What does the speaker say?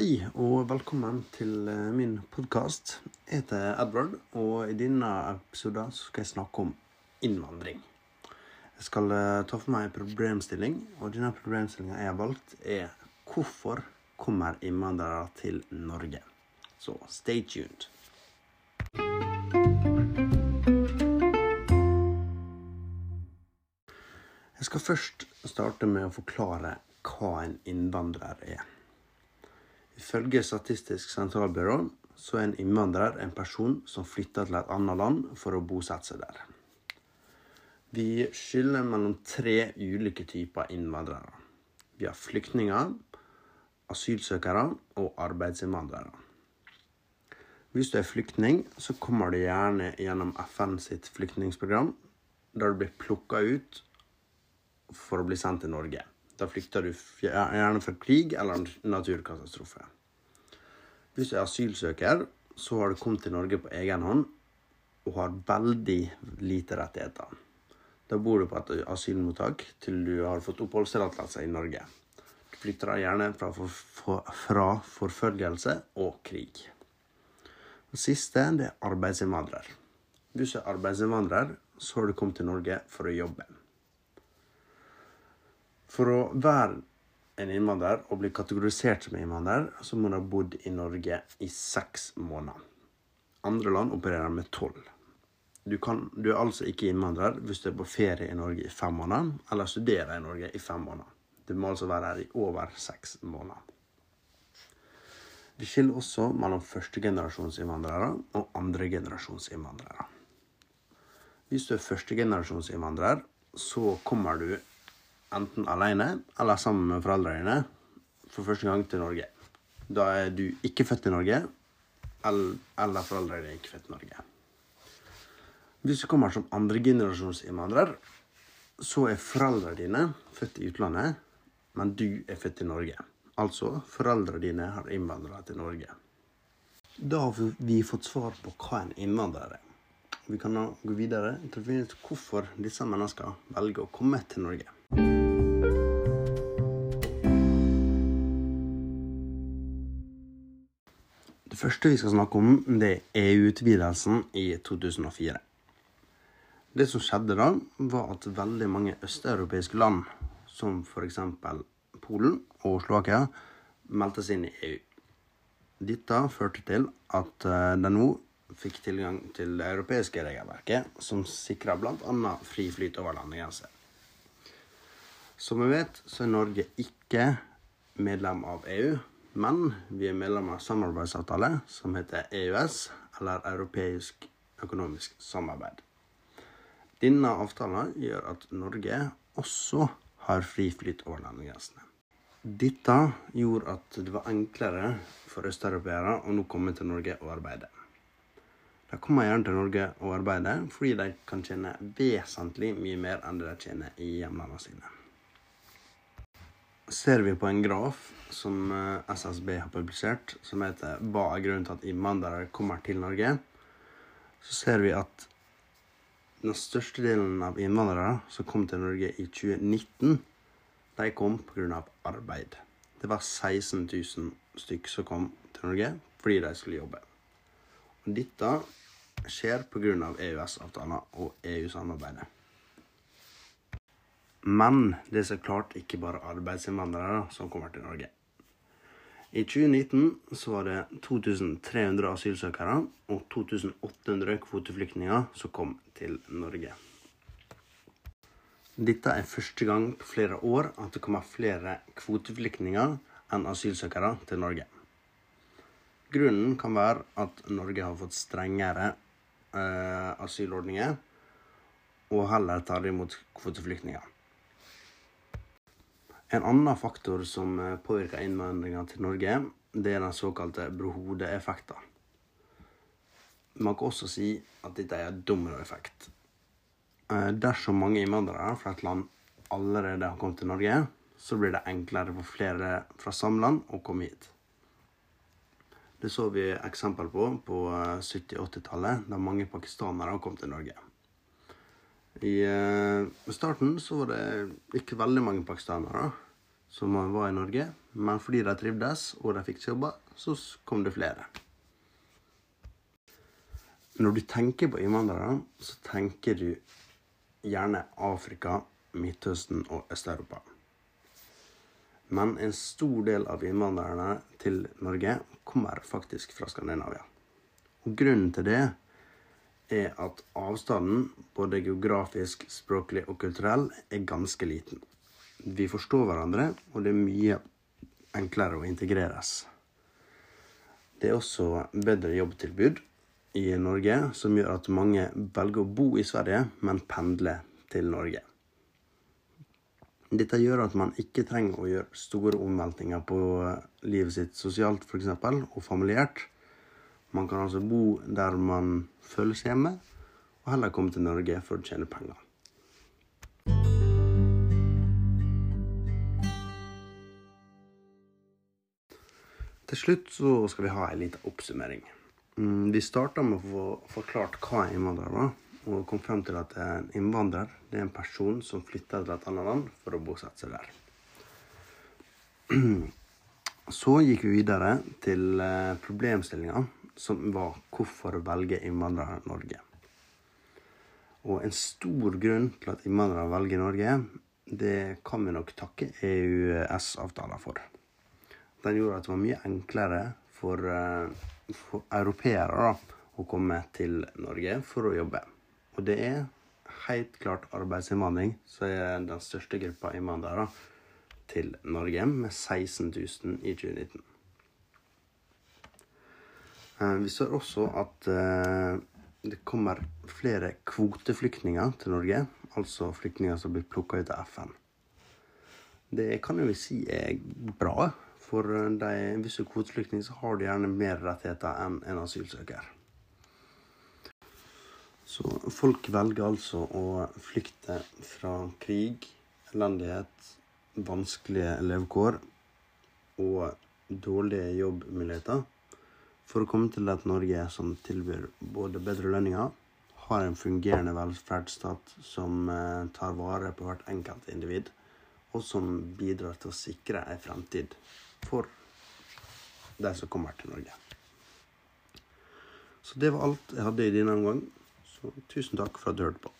Hei og velkommen til eh, min podkast. Jeg heter Edvard, og i denne episoden skal jeg snakke om innvandring. Jeg skal eh, ta for meg en problemstilling, og denne problemstillinga jeg har valgt, er hvorfor kommer innvandrere til Norge? Så stay tuned. Jeg skal først starte med å forklare hva en innvandrer er. Ifølge Statistisk sentralbyrå så er en innvandrer en person som flytter til et annet land for å bosette seg der. Vi skiller mellom tre ulike typer innvandrere. Vi har flyktninger, asylsøkere og arbeidsinnvandrere. Hvis du er flyktning, så kommer du gjerne gjennom FN sitt flyktningsprogram, der du blir plukka ut for å bli sendt til Norge. Da flykter du gjerne fra krig eller naturkatastrofe. Hvis du er asylsøker, så har du kommet til Norge på egen hånd og har veldig lite rettigheter. Da bor du på et asylmottak til du har fått oppholdstillatelse i Norge. Du flykter gjerne fra, for, fra forfølgelse og krig. Det siste det er arbeidsinnvandrer. Hvis du er arbeidsinnvandrer, så har du kommet til Norge for å jobbe. For å være en innvandrer og bli kategorisert som innvandrer, så må du ha bodd i Norge i seks måneder. Andre land opererer med tolv. Du, du, er altså ikke innvandrer hvis du er på ferie i Norge i fem måneder, eller studerer i Norge i fem måneder. Du må altså være her i over seks måneder. Vi skiller også mellom førstegenerasjonsinnvandrere og andregenerasjonsinnvandrere. Hvis du er førstegenerasjonsinnvandrer, så kommer du enten alene eller sammen med foreldrene dine for første gang til Norge. Da er du ikke født i Norge, eller foreldrene dine er ikke født i Norge. Hvis du kommer som andregenerasjonsinnvandrer, så er foreldrene dine født i utlandet, men du er født i Norge. Altså, foreldrene dine har innvandra til Norge. Da har vi fått svar på hva en innvandrer er. Vi kan nå gå videre til å finne ut hvorfor disse menneskene velger å komme til Norge. Det første vi skal snakke om, det er EU-utvidelsen i 2004. Det som skjedde da, var at veldig mange østeuropeiske land, som f.eks. Polen og Slovakia, meldte seg inn i EU. Dette førte til at eh, de nå fikk tilgang til det europeiske regelverket, som sikra bl.a. fri flyt over landegrenser. Som vi vet, så er Norge ikke medlem av EU, men vi er medlem av samarbeidsavtale som heter EØS, eller Europeisk økonomisk samarbeid. Denne avtalen gjør at Norge også har fri flyt over landegrensene. Dette gjorde at det var enklere for østeuropeere å nå komme til Norge og arbeide. De kommer gjerne til Norge og arbeider fordi de kan tjene vesentlig mye mer enn det de tjener i hjemlandene sine. Ser vi på en graf som eh, SSB har publisert, som heter 'Hva er grunnen til at innvandrere kommer til Norge', så ser vi at den største delen av innvandrere som kom til Norge i 2019, de kom pga. arbeid. Det var 16 000 stykk som kom til Norge fordi de skulle jobbe. Og dette skjer pga. EØS-avtalen og EU-samarbeidet. Men det er så klart ikke bare arbeidsinnvandrere som kommer til Norge. I 2019 så var det 2300 asylsøkere og 2800 kvoteflyktninger som kom til Norge. Dette er første gang på flere år at det kommer flere kvoteflyktninger enn asylsøkere til Norge. Grunnen kan være at Norge har fått strengere eh, asylordninger og heller tar imot kvoteflyktninger. En annen faktor som eh, påvirker innvandringa til Norge, det er den såkalte brohodeeffekten. Man kan også si at dette er dominoeffekt. Eh, dersom mange innvandrere fra et land allerede har kommet til Norge, så blir det enklere for flere fra samme land å komme hit. Det så vi eksempel på på 70-80-tallet, eh, da mange pakistanere kom til Norge. I uh, starten så var det ikke veldig mange pakistanere. som var i Norge. Men fordi de trivdes og de fikk jobber, så kom det flere. Når du tenker på innvandrere, så tenker du gjerne Afrika, Midtøsten og Øst-Europa. Men en stor del av innvandrerne til Norge kommer faktisk fra Skandinavia. Og grunnen til det er at avstanden, både geografisk, språklig og kulturell, er ganske liten. Vi forstår hverandre, og det er mye enklere å integreres. Det er også bedre jobbtilbud i Norge, som gjør at mange velger å bo i Sverige, men pendle til Norge. Dette gjør at man ikke trenger å gjøre store omveltninger på livet sitt sosialt f.eks. og familiært. Man kan altså bo der man føles hjemme, og heller komme til Norge for å tjene penger. Til slutt så skal vi ha en liten oppsummering. Mm, vi starta med å få forklart hva en innvandrer var, og kom frem til at en innvandrer er en person som flytter til et annet land for å bosette seg der. Så gikk vi videre til eh, problemstillinga som var hvorfor velge innvandrere Norge. Og en stor grunn til at innvandrere velger Norge, det kan vi nok takke EØS-avtalen for. Den gjorde at det var mye enklere for, uh, for europeere å komme til Norge for å jobbe. Og det er helt klart arbeidsinnvandring som er den største gruppa innvandrere til Norge, med 16 000 i 2019. Eh, vi ser også at eh, det kommer flere kvoteflyktninger til Norge. Altså flyktninger som blir plukka ut av FN. Det kan jo vi si er bra. For de visse kvoteflyktninger så har du gjerne mer rettigheter enn en asylsøker. Så folk velger altså å flykte fra krig, elendighet, vanskelige levekår og dårlige jobbmuligheter for å komme til et Norge som tilbyr både bedre lønninger, har en fungerende velferdsstat som eh, tar vare på hvert enkelt individ, og som bidrar til å sikre en fremtid for de som kommer til Norge. Så det var alt jeg hadde i denne omgang. Så tusen takk for at du hørte på.